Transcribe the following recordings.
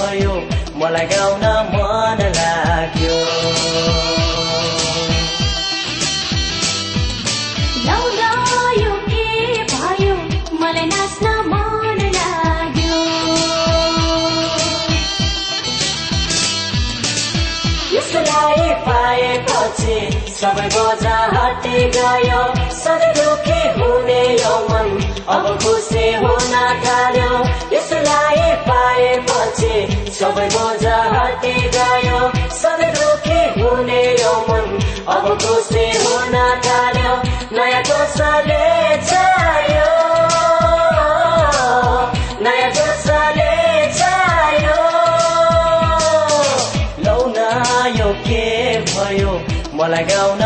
भयो मलाई गाउन मन लाग्यो। यो के भयो मलाई नाच्न मन लाग्यो। यसलाई पाएपछि सबै बोझा हटी गयो। सधैँ दुखी हुने यो मन अब खुसी हुन थाल्यो। यसलाई पाएपछि सबै बोझा हटी गयो। सधैँ दुखी हुने यो मन अब खुसी हुन थाल्यो। नयाँ जोसले चाहियो नयाँ जोसले चाहियो लौ न यो के भयो? मलाई गाउन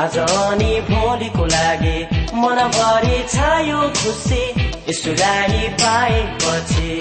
आज अनि भोलिको लागि मनभरि छायो खुसी यसुलाई पाएपछि।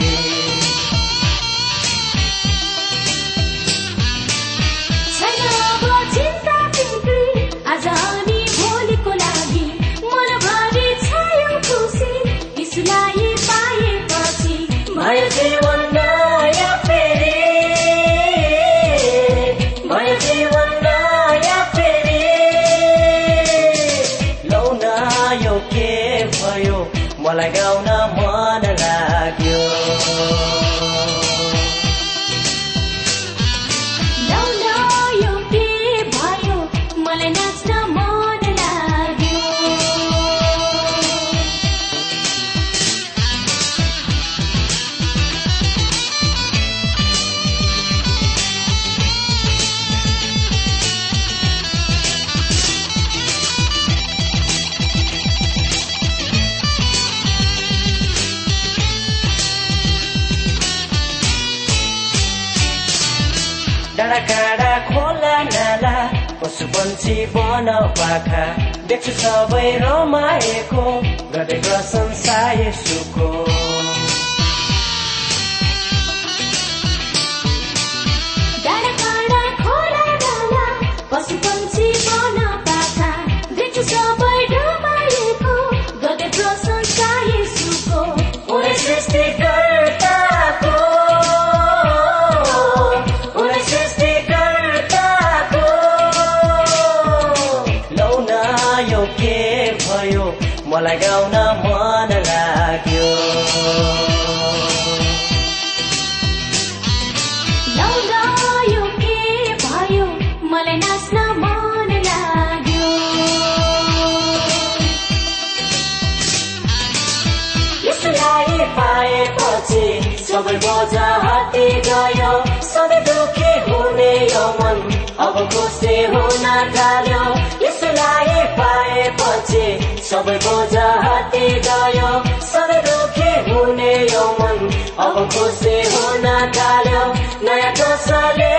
डाँडा काँडा खोला नाला पशु पन्छी बन पाखा। देख्छु सबै रमाएको गरेको संसार सुको सबै बोझा हटी गयो। सधैँ दुखी हुने यो मन अब खुसी हुन थाल्यो। यसलाई पाएपछि सबै बोझा हटी गयो। सधैँ दुखी हुने यो मन अब खुसी हुन थाल्यो। नयाँ जोसले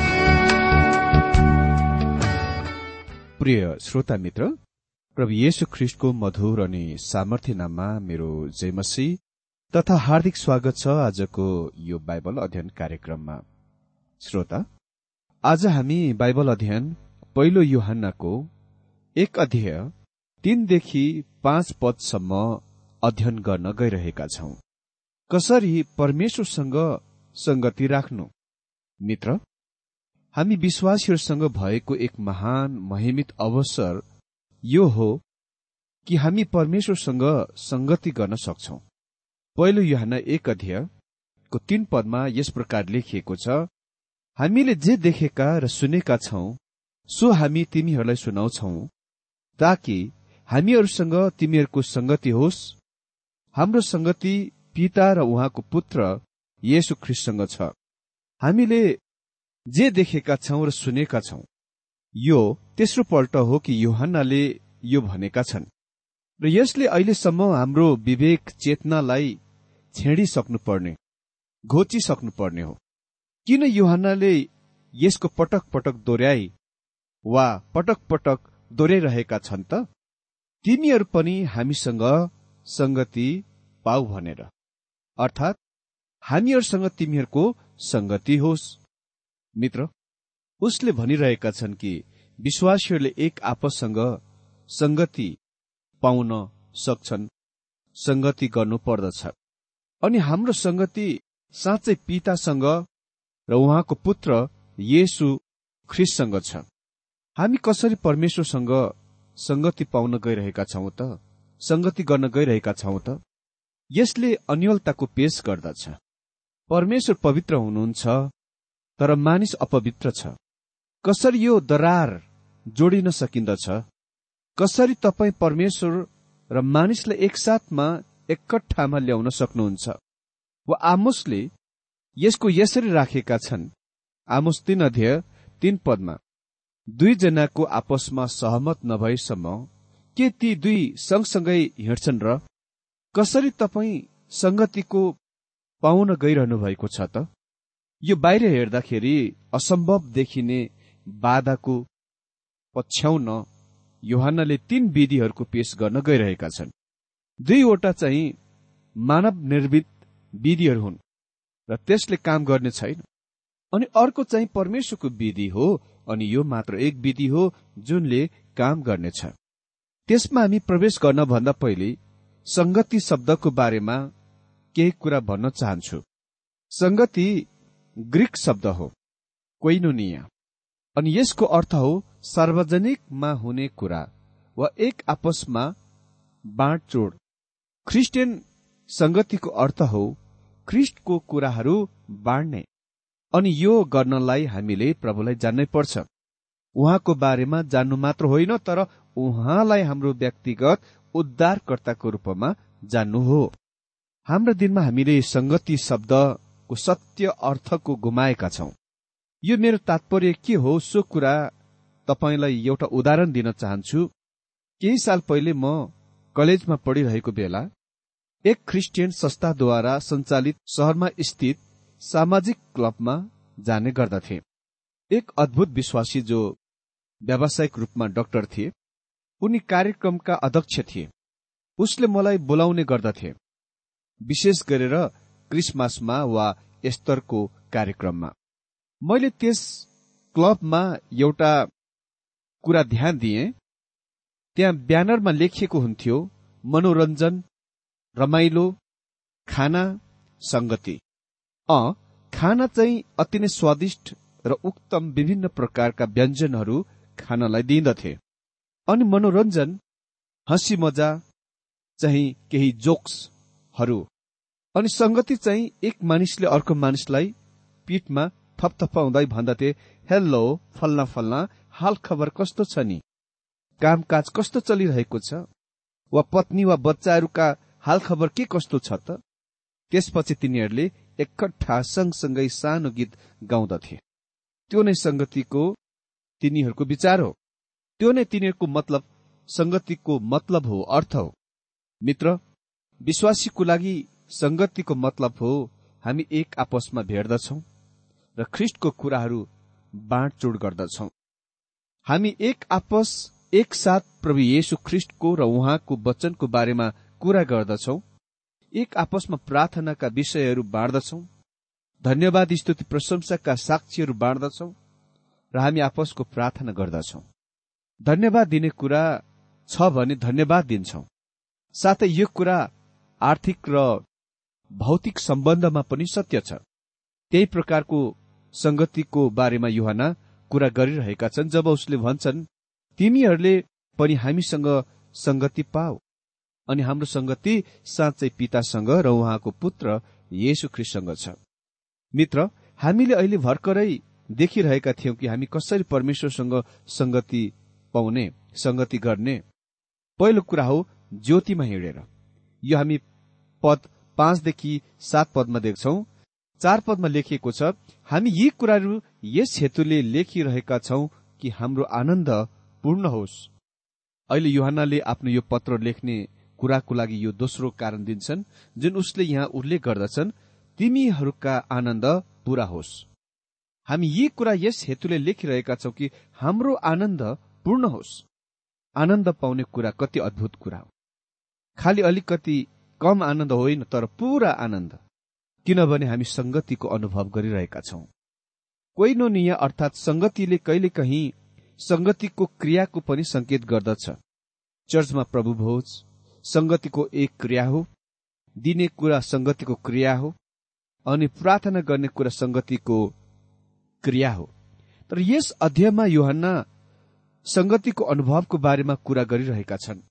प्रिय श्रोता मित्र प्रभु येशु ख्रिष्टको मधुर अनि सामर्थ्य नाममा मेरो जयमसी तथा हार्दिक स्वागत छ आजको यो बाइबल अध्ययन कार्यक्रममा। श्रोता आज हामी बाइबल अध्ययन पहिलो युहान्नाको एक अध्याय तीनदेखि पाँच पदसम्म अध्ययन गर्न गइरहेका छौं। कसरी परमेश्वरसँग संगति राख्नु? मित्र हामी विश्वासीहरूसँग भएको एक महान महिमित अवसर यो हो कि हामी परमेश्वरसँग संगति गर्न सक्छौ। पहिलो युहान एक अध्यायको तीन पदमा यस प्रकार लेखिएको छ हामीले जे देखेका र सुनेका छौं सो हामी तिमीहरूलाई सुनाउँछौ ताकि हामीहरूसँग तिमीहरूको संगति होस्। हाम्रो संगति पिता र उहाँको पुत्र येशु ख्रिस्टसँग छ। हामीले जे देखेका छौं र सुनेका छौं। यो तेस्रो पल्ट हो कि योहन्नाले यो भनेका छन्। र यसले अहिलेसम्म हाम्रो विवेक चेतनालाई छेडिसक्नुपर्ने घोचिसक्नुपर्ने हो। किन योहन्नाले यसको पटक पटक दोहोऱ्याई वा पटक पटक दोहोऱ्याइरहेका छन् त? तिमीहरू पनि हामीसँग संगति पाऊ भनेर। अर्थात् हामीहरूसँग तिमीहरूको संगति होस्। मित्र उसले भनिरहेका छन् कि विश्वासीहरूले एक आपससँग संगति पाउन सक्छन् संगति गर्नु पर्दछ। अनि हाम्रो संगति साँच्चै पितासँग र उहाँको पुत्र येसु ख्रिससँग छ। हामी कसरी परमेश्वरसँग संगति पाउन गइरहेका छौं त? संगति गर्न गइरहेका छौं त? यसले अन्यलताको पेश गर्दछ। परमेश्वर पवित्र हुनुहुन्छ तर मानिस अपवित्र छ। कसरी यो दरार जोडिन सकिन्दछ? कसरी तपाईँ परमेश्वर र मानिसलाई एकसाथमा एकट्ठामा ल्याउन सक्नुहुन्छ? वा आमोसले यसको यसरी राखेका छन्? आमोस तीन अध्यय तीन पदमा दुईजनाको आपसमा सहमत नभएसम्म के ती दुई सँगसँगै हिँड्छन् र कसरी तपाईँ संगतिको पाउन गइरहनु भएको छ त? यो बाहिर हेर्दाखेरि असम्भव देखिने बाधाको पछ्याउन योहानले तीन विधिहरूको पेश गर्न गइरहेका छन्। दुईवटा चाहिँ मानव निर्मित विधिहरू हुन् र त्यसले काम गर्ने छैन। अनि अर्को चाहिँ परमेश्वरको विधि हो अनि यो मात्र एक विधि हो जुनले काम गर्नेछ। त्यसमा हामी प्रवेश गर्न भन्दा पहिले संगति शब्दको बारेमा केही कुरा भन्न चाहन्छु। संगति ग्रीक शब्द हो कोइनोनिया। अनि यसको अर्थ हो सार्वजनिकमा हुने कुरा वा एक आपसमा बाँडचोड। क्रिस्चियन संगतिको अर्थ हो ख्रिस्टको कुराहरू बाँड्ने। अनि यो गर्नलाई हामीले प्रभुलाई जान्नै पर्छ। उहाँको बारेमा जान्नु मात्र होइन तर उहाँलाई हाम्रो व्यक्तिगत उद्धारकर्ताको रूपमा जान्नु हो। हाम्रो दिनमा हामीले संगति शब्दको सत्य अर्थको गुमाएका छौं। यो मेरो तात्पर्य के हो सो कुरा तपाईँलाई एउटा उदाहरण दिन चाहन्छु। केही साल पहिले म कलेजमा पढिरहेको बेला एक क्रिस्चियन संस्थाद्वारा सञ्चालित शहरमा स्थित सामाजिक क्लबमा जाने गर्दथे। एक अद्भुत विश्वासी जो व्यावसायिक रूपमा डाक्टर थिए उनी कार्यक्रमका अध्यक्ष थिए। उसले मलाई बोलाउने गर्दथे। विशेष गरेर क्रिसमसमा वा एस्तरको कार्यक्रममा। मैले त्यस क्लबमा एउटा कुरा ध्यान दिएँ। त्यहाँ ब्यानरमा लेखिएको हुन्थ्यो मनोरञ्जन रमाइलो खाना संगति अ खाना चाहिँ अति नै स्वादिष्ट र उक्तम विभिन्न प्रकारका व्यञ्जनहरू खानलाई दिइदथे। अनि मनोरञ्जन हँसी मजा चाहिँ केही जोक्सहरू अनि संगति चाहिँ एक मानिसले अर्को मानिसलाई पीठमा थपथपाउँदै भन्दथे हेलो फल्ना फल्ना हाल खबर कस्तो छ नि? कामकाज कस्तो चलिरहेको छ? वा पत्नी वा बच्चाहरूका हाल खबर के कस्तो छ त? त्यसपछि तिनीहरूले एकट्ठा सँगसँगै सानो गीत गाउँदथे। त्यो नै संगतिको तिनीहरूको विचार हो। त्यो नै तिनीहरूको मतलब संगतिको मतलब हो अर्थ हो। मित्र विश्वासीको लागि संगतिको मतलब हो हामी एक आपसमा भेट्दछौ र ख्रिस्टको कुराहरू बाँडचुड गर्दछौ। हामी एक आपस एकसाथ प्रभु येशु ख्रिस्टको र उहाँको वचनको बारेमा कुरा गर्दछौ एक आपसमा प्रार्थनाका विषयहरू बाँड्दछौ धन्यवाद स्तुति प्रशंसाका साक्षीहरू बाँड्दछौ र हामी आपसको प्रार्थना गर्दछौ। धन्यवाद दिने कुरा छ भने धन्यवाद दिन्छौ। साथै यो कुरा आर्थिक र भौतिक सम्बन्धमा पनि सत्य छ। त्यही प्रकारको संगतिको बारेमा युहाना कुरा गरिरहेका छन् जब उसले भन्छन् तिमीहरूले पनि हामीसँग संगति पाऊ। अनि हाम्रो संगति साँच्चै पितासँग र उहाँको पुत्र येशु ख्रिससँग छ। मित्र हामीले अहिले भर्खरै देखिरहेका थियौं कि हामी कसरी परमेश्वरसँग संगति पाउने संगति गर्ने। पहिलो कुरा हो ज्योतिमा हिँडेर। यो हामी पद पाँचदेखि सात पदमा देख्छौ। चार पदमा लेखिएको छ हामी यी कुराहरू यस हेतुले लेखिरहेका छौं कि हाम्रो आनन्द पूर्ण होस्। अहिले युहानले आफ्नो यो पत्र लेख्ने कुराको लागि यो दोस्रो कारण दिन्छन् जुन उसले यहाँ उल्लेख गर्दछन् तिमीहरूका आनन्द पूरा होस्। हामी यी कुरा यस हेतुले लेखिरहेका छौं कि हाम्रो आनन्द पूर्ण होस्। आनन्द पाउने कुरा कति अद्भुत कुरा हो। खालि अलिकति कम आनन्द होइन तर पूरा आनन्द। किनभने हामी संगतिको अनुभव गरिरहेका छौं। कोइनोनिया अर्थात संगतिले कहिलेकाहीँ संगतिको क्रियाको पनि संकेत गर्दछ। चर्चमा प्रभु भोज संगतिको एक क्रिया हो दिने कुरा संगतिको क्रिया हो अनि प्रार्थना गर्ने कुरा संगतिको क्रिया हो। तर यस अध्यायमा योहन्ना संगतिको अनुभवको बारेमा कुरा गरिरहेका छन्।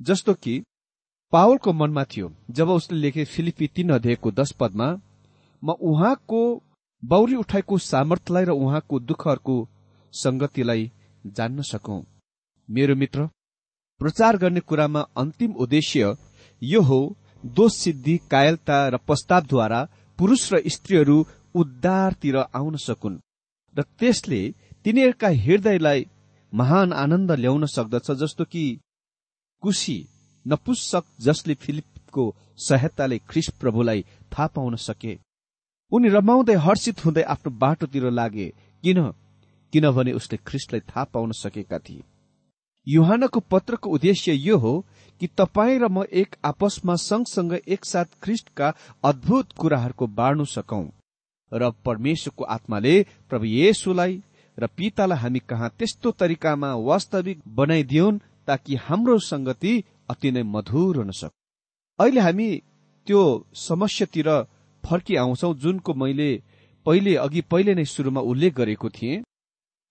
जस्तो कि पावलको मनमा थियो जब उसले लेखे फिलिपी तीन अध्यायको दश पदमा म उहाँको बौरी उठाएको सामर्थ्यलाई र उहाँको दुःखहरूको संगतिलाई जान्न सकौं। मेरो मित्र प्रचार गर्ने कुरामा अन्तिम उद्देश्य यो हो दोष सिद्धि कायलता र प्रस्तावद्वारा पुरूष र स्त्रीहरू उद्धारतिर आउन सकुन् र त्यसले तिनीहरूका हृदयलाई महान आनन्द ल्याउन सक्दछ जस्तो कि कुशी नपुसक जसले फिलिपको सहायताले ख्रिस प्रभुलाई थाहा पाउन सके। उनी रमाउँदै हर्षित हुँदै आफ्नो बाटोतिर लागे किन? किनभने उसले ख्रिस्टलाई थाहा पाउन सकेका थिए। युहानको पत्रको उद्देश्य यो हो कि तपाईँ र म एक आपसमा सँगसँगै एकसाथ ख्रिस्टका अद्भुत कुराहरूको बाँड्नु सकौं र परमेश्वरको आत्माले प्रभु येशुलाई र पितालाई हामी कहाँ त्यस्तो तरिकामा वास्तविक बनाइदिउन् ताकि हाम्रो संगति अति नै मधुर हुन सक अहिले हामी त्यो समस्यातिर फर्की आउँछौ जुनको मैले पहिले अघि पहिले नै सुरुमा उल्लेख गरेको थिएँ।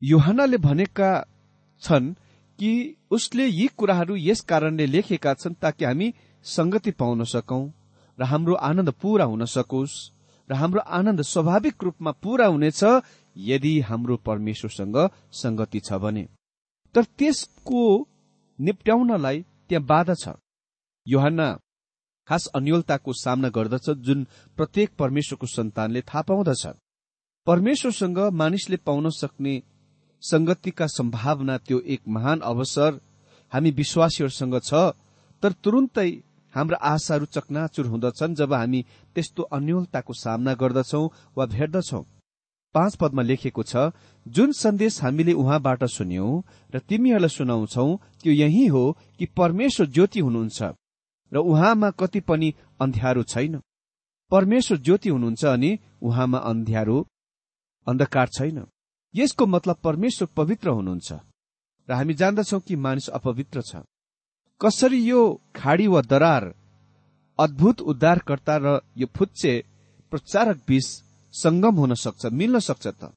योहानले भनेका छन् कि उसले यी कुराहरू यस कारणले लेखेका छन् ताकि हामी संगति पाउन सकौं र हाम्रो आनन्द पूरा हुन सकोस् र हाम्रो आनन्द स्वाभाविक रूपमा पूरा हुनेछ यदि हाम्रो परमेश्वरसँग संगति छ भने। तर त्यसको निप्ट्याउनलाई त्यहाँ बाधा छ। योहन्ना खास अन्यलताको सामना गर्दछ जुन प्रत्येक परमेश्वरको सन्तानले थाहा पाउँदछ। परमेश्वरसँग मानिसले पाउन सक्ने संगतिका सम्भावना त्यो एक महान अवसर हामी विश्वासीहरूसँग छ तर तुरुन्तै हाम्रा आशाहरू चकनाचुर हुँदछन् जब हामी त्यस्तो अन्यलताको सामना गर्दछौ वा भेट्दछौ। पाँच पदमा लेखेको छ जुन सन्देश हामीले उहाँबाट सुन्यौं र तिमीहरूलाई सुनाउँछौ त्यो यही हो कि परमेश्वर ज्योति हुनुहुन्छ र उहाँमा कति पनि अन्ध्यारो छैन। परमेश्वर ज्योति हुनुहुन्छ अनि उहाँमा अन्ध्यारो अन्धकार छैन। यसको मतलब परमेश्वर पवित्र हुनुहुन्छ र हामी जान्दछौ कि मानिस अपवित्र छ। कसरी यो खाडी वा दरार अद्भुत उद्धारकर्ता र यो फुच्चे प्रचारक बीच संगम हुन सक्छ मिल्न सक्छ त।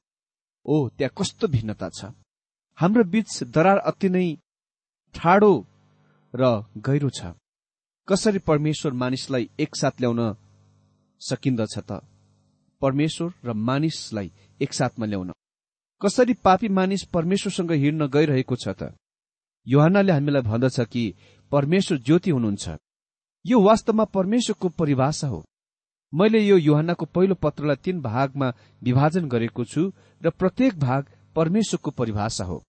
ओ त्यहाँ कस्तो भिन्नता छ। हाम्रो बीच दरार अति नै ठाडो र गहिरो छ। कसरी परमेश्वर मानिसलाई एकसाथ ल्याउन सकिन्दछ त? परमेश्वर र मानिसलाई एकसाथमा ल्याउन। कसरी पापी मानिस परमेश्वरसँग हिँड्न गइरहेको छ त? युहानले हामीलाई भन्दछ कि परमेश्वर ज्योति हुनुहुन्छ। यो वास्तवमा परमेश्वरको परिभाषा हो। मैले यो युहानको पहिलो पत्रलाई तीन भागमा विभाजन गरेको छु र प्रत्येक भाग परमेश्वरको परिभाषा हो।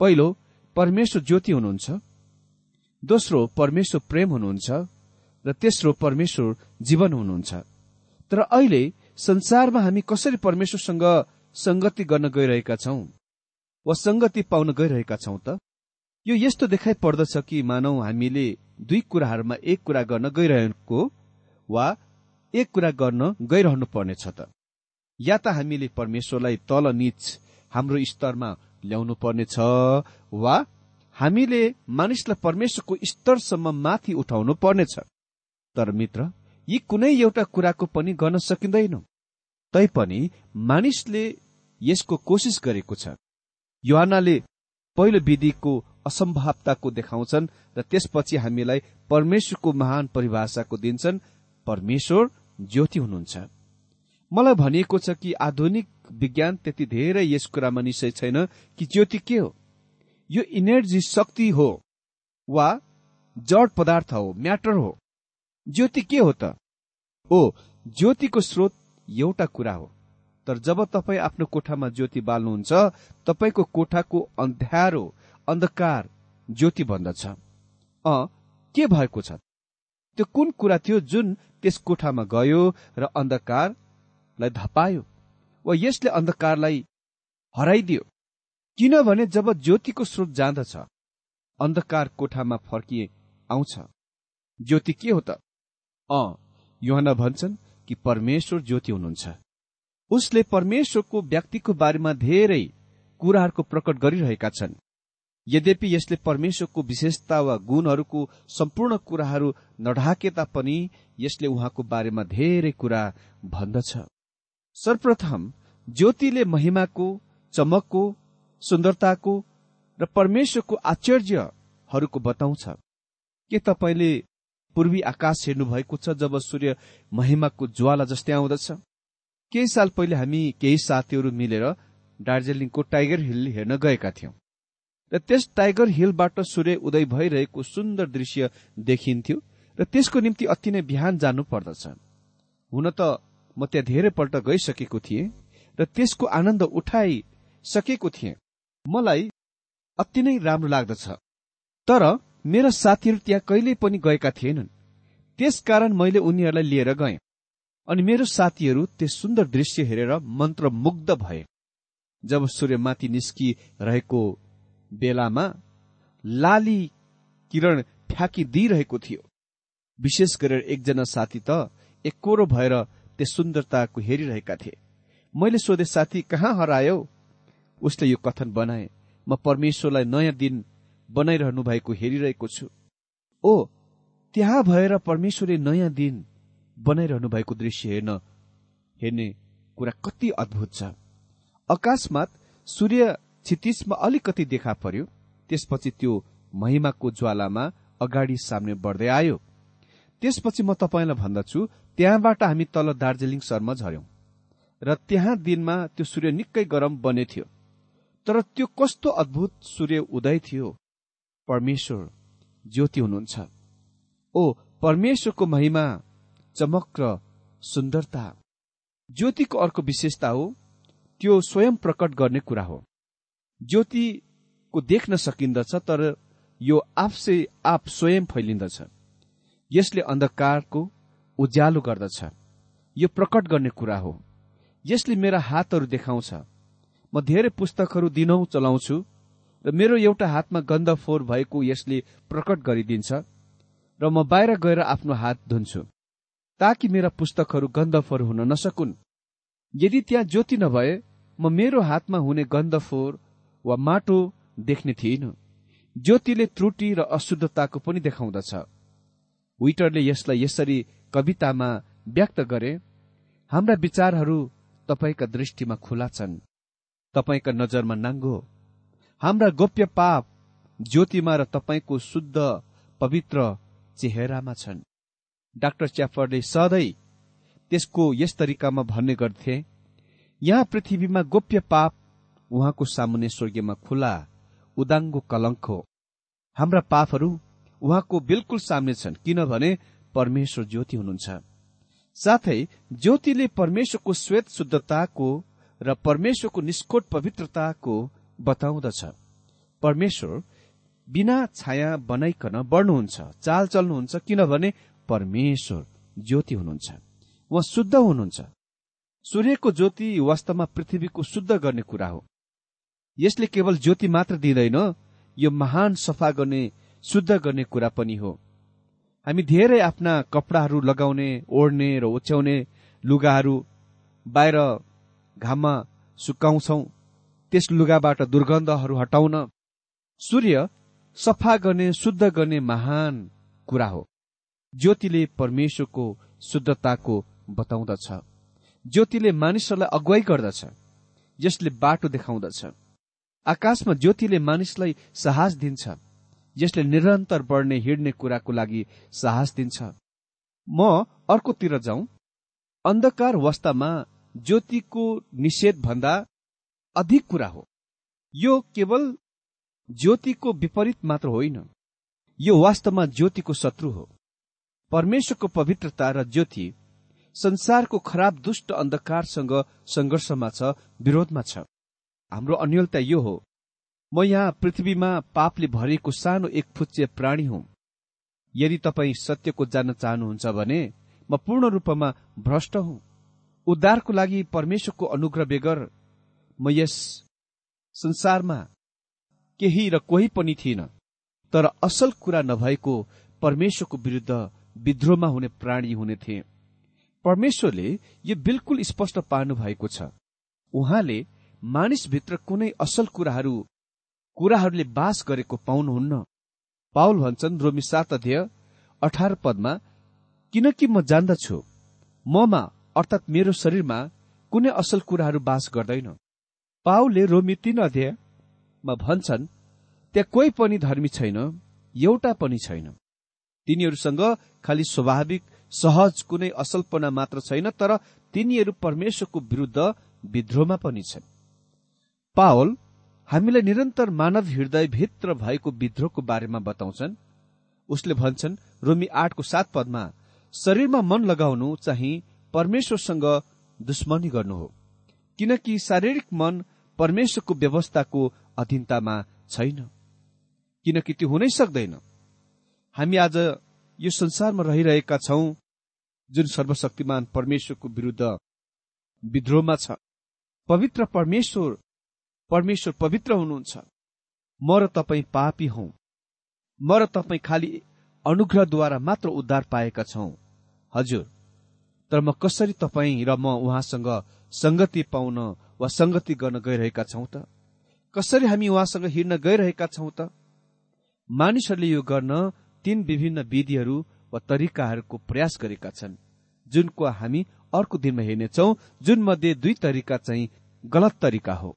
पहिलो परमेश्वर ज्योति हुनुहुन्छ। दोस्रो परमेश्वर प्रेम हुनुहुन्छ र तेस्रो परमेश्वर जीवन हुनुहुन्छ। तर अहिले संसारमा हामी कसरी परमेश्वरसँग संगति गर्न गइरहेका छौं वा संगति पाउन गइरहेका छौं त? यो यस्तो देखाइ पर्दछ कि मानौ हामीले दुई कुराहरूमा एक कुरा गर्न गइरहेको वा एक कुरा गर्न गइरहनु पर्नेछ त। या त हामीले परमेश्वरलाई तल निच हाम्रो स्तरमा ल्याउनु पर्नेछ वा हामीले मानिसलाई परमेश्वरको स्तरसम्म माथि उठाउनु पर्नेछ तर मित्र यी कुनै एउटा कुराको पनि गर्न सकिँदैन। तैपनि मानिसले यसको कोसिस गरेको छ। युहानले पहिलो विधिको असम्भावताको देखाउँछन् र त्यसपछि हामीलाई परमेश्वरको महान परिभाषाको दिन्छन् परमेश्वर ज्योति हुनुहुन्छ। मलाई भनिएको छ कि आधुनिक विज्ञान त्यति धेरै यस कुरामा निश्चय छैन कि ज्योति के हो। यो इनर्जी शक्ति हो वा जड पदार्थ हो म्याटर हो। ज्योति के हो त? ओ ज्योतिको स्रोत एउटा कुरा हो। तर जब तपाईँ आफ्नो कोठामा ज्योति बाल्नुहुन्छ तपाईँको कोठाको अन्ध्यारो अन्धकार ज्योति भन्दछ अ के भएको छ? त्यो कुन कुरा थियो जुन त्यस कोठामा गयो र अन्धकारलाई धपायो? वा यसले अन्धकारलाई हराइदियो? किनभने जब ज्योतिको स्रोत जाँदछ अन्धकार कोठामा फर्किए आउँछ। ज्योति के हो त? अ युहना भन्छन् कि परमेश्वर ज्योति हुनुहुन्छ। उसले परमेश्वरको व्यक्तिको बारेमा धेरै कुराहरूको प्रकट गरिरहेका छन्। यद्यपि यसले परमेश्वरको विशेषता वा गुणहरूको सम्पूर्ण कुराहरू नढाके तापनि यसले उहाँको बारेमा धेरै कुरा भन्दछ। सर्वप्रथम ज्योतिले महिमाको चमकको सुन्दरताको र परमेश्वरको आश्चर्यहरूको बताउँछ। के तपाईँले पूर्वी आकाश हेर्नु भएको छ जब सूर्य महिमाको ज्वाला जस्तै आउँदछ? केही साल पहिले हामी केही साथीहरू मिलेर दार्जिलिङको टाइगर हिल हेर्न गएका थियौं। र त्यस टाइगर हिलबाट सूर्य उदय भइरहेको सुन्दर दृश्य देखिन्थ्यो र त्यसको निम्ति अति नै बिहान जानु पर्दछ। हुन त म त्यहाँ धेरैपल्ट गइसकेको थिएँ र त्यसको आनन्द उठाइसकेको थिएँ। मलाई अति नै राम्रो लाग्दछ। तर मेरा साथीहरू त्यहाँ कहिल्यै पनि गएका थिएनन्। त्यसकारण मैले उनीहरूलाई लिएर गएँ अनि मेरो साथीहरू त्यस सुन्दर दृश्य हेरेर मन्त्रमुग्ध भए। जब सूर्यमाथि निस्किरहेको बेलामा लाली किरण फ्याँकिदिइरहेको थियो। विशेष गरेर एकजना साथी त एकोरो भएर त्यस सुन्दरताको हेरिरहेका थिए। मैले सोधे साथी कहाँ हरायो उसले यो कथन बनाए। म परमेश्वरलाई नयाँ दिन बनाइरहनु भएको हेरिरहेको छु ओ त्यहाँ भएर परमेश्वरले नयाँ दिन बनाइरहनु भएको दृश्य हेर्न हेर्ने कुरा कति अद्भुत छ। अकस्मात सूर्य क्षितिजमा अलिकति देखा पर्यो त्यसपछि त्यो महिमाको ज्वालामा अगाडि सामने बढ्दै आयो। त्यसपछि म तपाईँलाई भन्दछु त्यहाँबाट हामी तल दार्जिलिङ शहरमा झर्यौं र त्यहाँ दिनमा त्यो सूर्य निकै गरम बने थियो। तर त्यो कस्तो अद्भुत सूर्य उदय थियो। परमेश्वर ज्योति हुनुहुन्छ। ओ परमेश्वरको महिमा चमक र सुन्दरता। ज्योतिको अर्को विशेषता हो त्यो स्वयं प्रकट गर्ने कुरा हो। ज्योतिको देख्न सकिन्दछ तर यो आफसे आफ स्वयं फैलिन्दछ। यसले अन्धकारको उज्यालो गर्दछ। यो प्रकट गर्ने कुरा हो। यसले मेरा हातहरू देखाउँछ। म धेरै पुस्तकहरू दिनौ चलाउँछु र मेरो एउटा हातमा गन्ध फोहोर भएको यसले प्रकट गरिदिन्छ र म बाहिर गएर आफ्नो हात धुन्छु ताकि मेरा पुस्तकहरू गन्ध फोहोर हुन नसकुन्। यदि त्यहाँ ज्योति नभए म मेरो हातमा हुने गन्ध फोहोर वा माटो देख्ने थिइनँ ज्योतिले त्रुटि र अशुद्धताको पनि देखाउँदछ। विटरले यसलाई यसरी कवितामा व्यक्त गरे हाम्रा विचारहरू तपाईँका दृष्टिमा खुला छन्। तपाईँका नजरमा नाङ्गो। हाम्रा गोप्य पाप ज्योतिमा र तपाईँको शुद्ध पवित्र चेहरामा छन्। डाक्टर च्याफरले सधैँ त्यसको यस तरिकामा भन्ने गर्थे यहाँ पृथ्वीमा गोप्य पाप उहाँको सामुन्ने स्वर्गीयमा खुला उदाङ्गो कलङ्क हो। हाम्रा पापहरू उहाँको बिल्कुल सामने छन् किनभने परमेश्वर ज्योति हुनुहुन्छ। साथै ज्योतिले परमेश्वरको श्वेत शुद्धताको र परमेश्वरको निष्कोट पवित्रताको बताउँदछ। परमेश्वर बिना छाया बनाइकन बढ्नुहुन्छ चाल चल्नुहुन्छ किनभने परमेश्वर ज्योति हुनुहुन्छ। उहाँ शुद्ध हुनुहुन्छ। सूर्यको ज्योति वास्तवमा पृथ्वीको शुद्ध गर्ने कुरा हो। यसले केवल ज्योति मात्र दिँदैन यो महान सफा गर्ने शुद्ध गर्ने कुरा पनि हो। हामी धेरै आफ्ना कपडाहरू लगाउने ओढ्ने र ओछ्याउने लुगाहरू बाहिर घाममा सुकाउँछौ। त्यस लुगाबाट दुर्गन्धहरू हटाउन सूर्य सफा गर्ने शुद्ध गर्ने महान कुरा हो। ज्योतिले परमेश्वरको शुद्धताको बताउँदछ। ज्योतिले मानिसहरूलाई अगुवाई गर्दछ यसले बाटो देखाउँदछ। आकाशमा ज्योतिले मानिसलाई साहस दिन्छ यसले निरन्तर बढ्ने हिँड्ने कुराको लागि साहस दिन्छ। म अर्कोतिर जाउँ। अन्धकार वास्तवमा ज्योतिको निषेध भन्दा अधिक कुरा हो। यो केवल ज्योतिको विपरीत मात्र होइन। यो वास्तवमा ज्योतिको शत्रु हो। परमेश्वरको पवित्रता र ज्योति संसारको खराब दुष्ट अन्धकारसँग संघर्षमा छ विरोधमा छ। हाम्रो अन्यलता यो हो। म यहाँ पृथ्वीमा पापले भरिएको सानो एक फुच्चे प्राणी हुँ। यदि तपाईँ सत्यको जान्न चाहनुहुन्छ भने म पूर्ण रूपमा भ्रष्ट हुँ। उद्धारको लागि परमेश्वरको अनुग्रह बेगर म यस संसारमा केही र कोही पनि थिइन तर असल कुरा नभएको परमेश्वरको विरूद्ध विद्रोहमा हुने प्राणी हुने थिए। परमेश्वरले यो बिल्कुल स्पष्ट पार्नु भएको छ। उहाँले मानिसभित्र कुनै असल कुराहरू कुराहरूले बास गरेको पाउनुहुन्न। पाउल भन्छन् रोमी सात अध्यय अठार पदमा किनकि म जान्दछु ममा अर्थात् मेरो शरीरमा कुनै असल कुराहरू बास गर्दैन पाउलले रोमी तीन अध्यायमा भन्छन् त्यहाँ कोही पनि धर्मी छैन एउटा पनि छैन। तिनीहरूसँग खालि स्वाभाविक सहज कुनै असलपना मात्र छैन तर तिनीहरू परमेश्वरको विरूद्ध विद्रोहमा पनि छन्। पावल हामीलाई निरन्तर मानव हृदय भित्र भएको विद्रोहको बारेमा बताउँछन्। उसले भन्छन् रोमी आठको सात पदमा शरीरमा मन लगाउनु चाहिँ परमेश्वरसँग दुश्मनी गर्नु हो किनकि शारीरिक मन परमेश्वरको व्यवस्थाको अधीनतामा छैन। किनकि त्यो हुनै सक्दैन। हामी आज यो संसारमा रहिरहेका छौं जुन सर्वशक्तिमान परमेश्वरको विरूद्ध विद्रोहमा छ। पवित्र परमेश्वर परमेश्वर पवित्र हुनुहुन्छ। म र तपाईँ पापी हौ। म र तपाईँ खालि अनुग्रहद्वारा मात्र उद्धार पाएका छौं। हजुर तर म कसरी तपाईँ र म उहाँसँग संगति पाउन वा संगति गर्न गइरहेका छौं त? कसरी हामी उहाँसँग हिँड्न गइरहेका छौं त? मानिसहरूले यो गर्न तीन विभिन्न विधिहरू वा तरिकाहरूको प्रयास गरेका छन् जुनको हामी अर्को दिनमा हेर्नेछौ जुन मध्ये दुई तरिका चाहिँ गलत तरिका हो।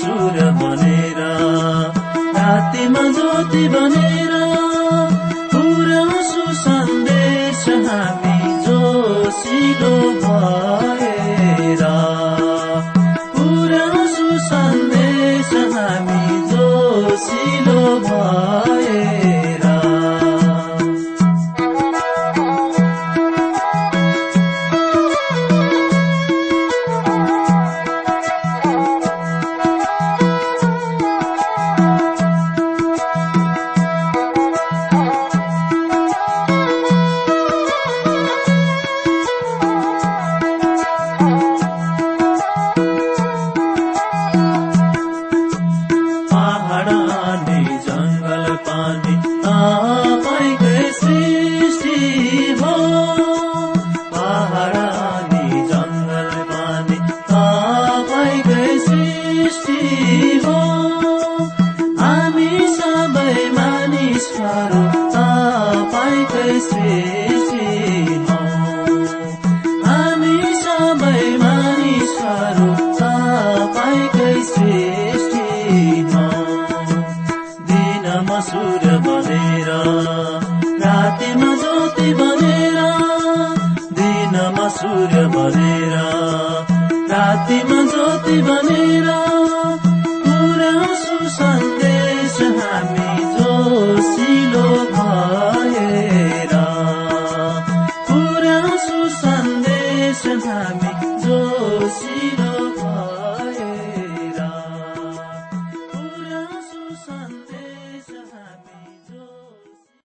सूर्य बनेर रातिमा ज्योति बनेर خطيبني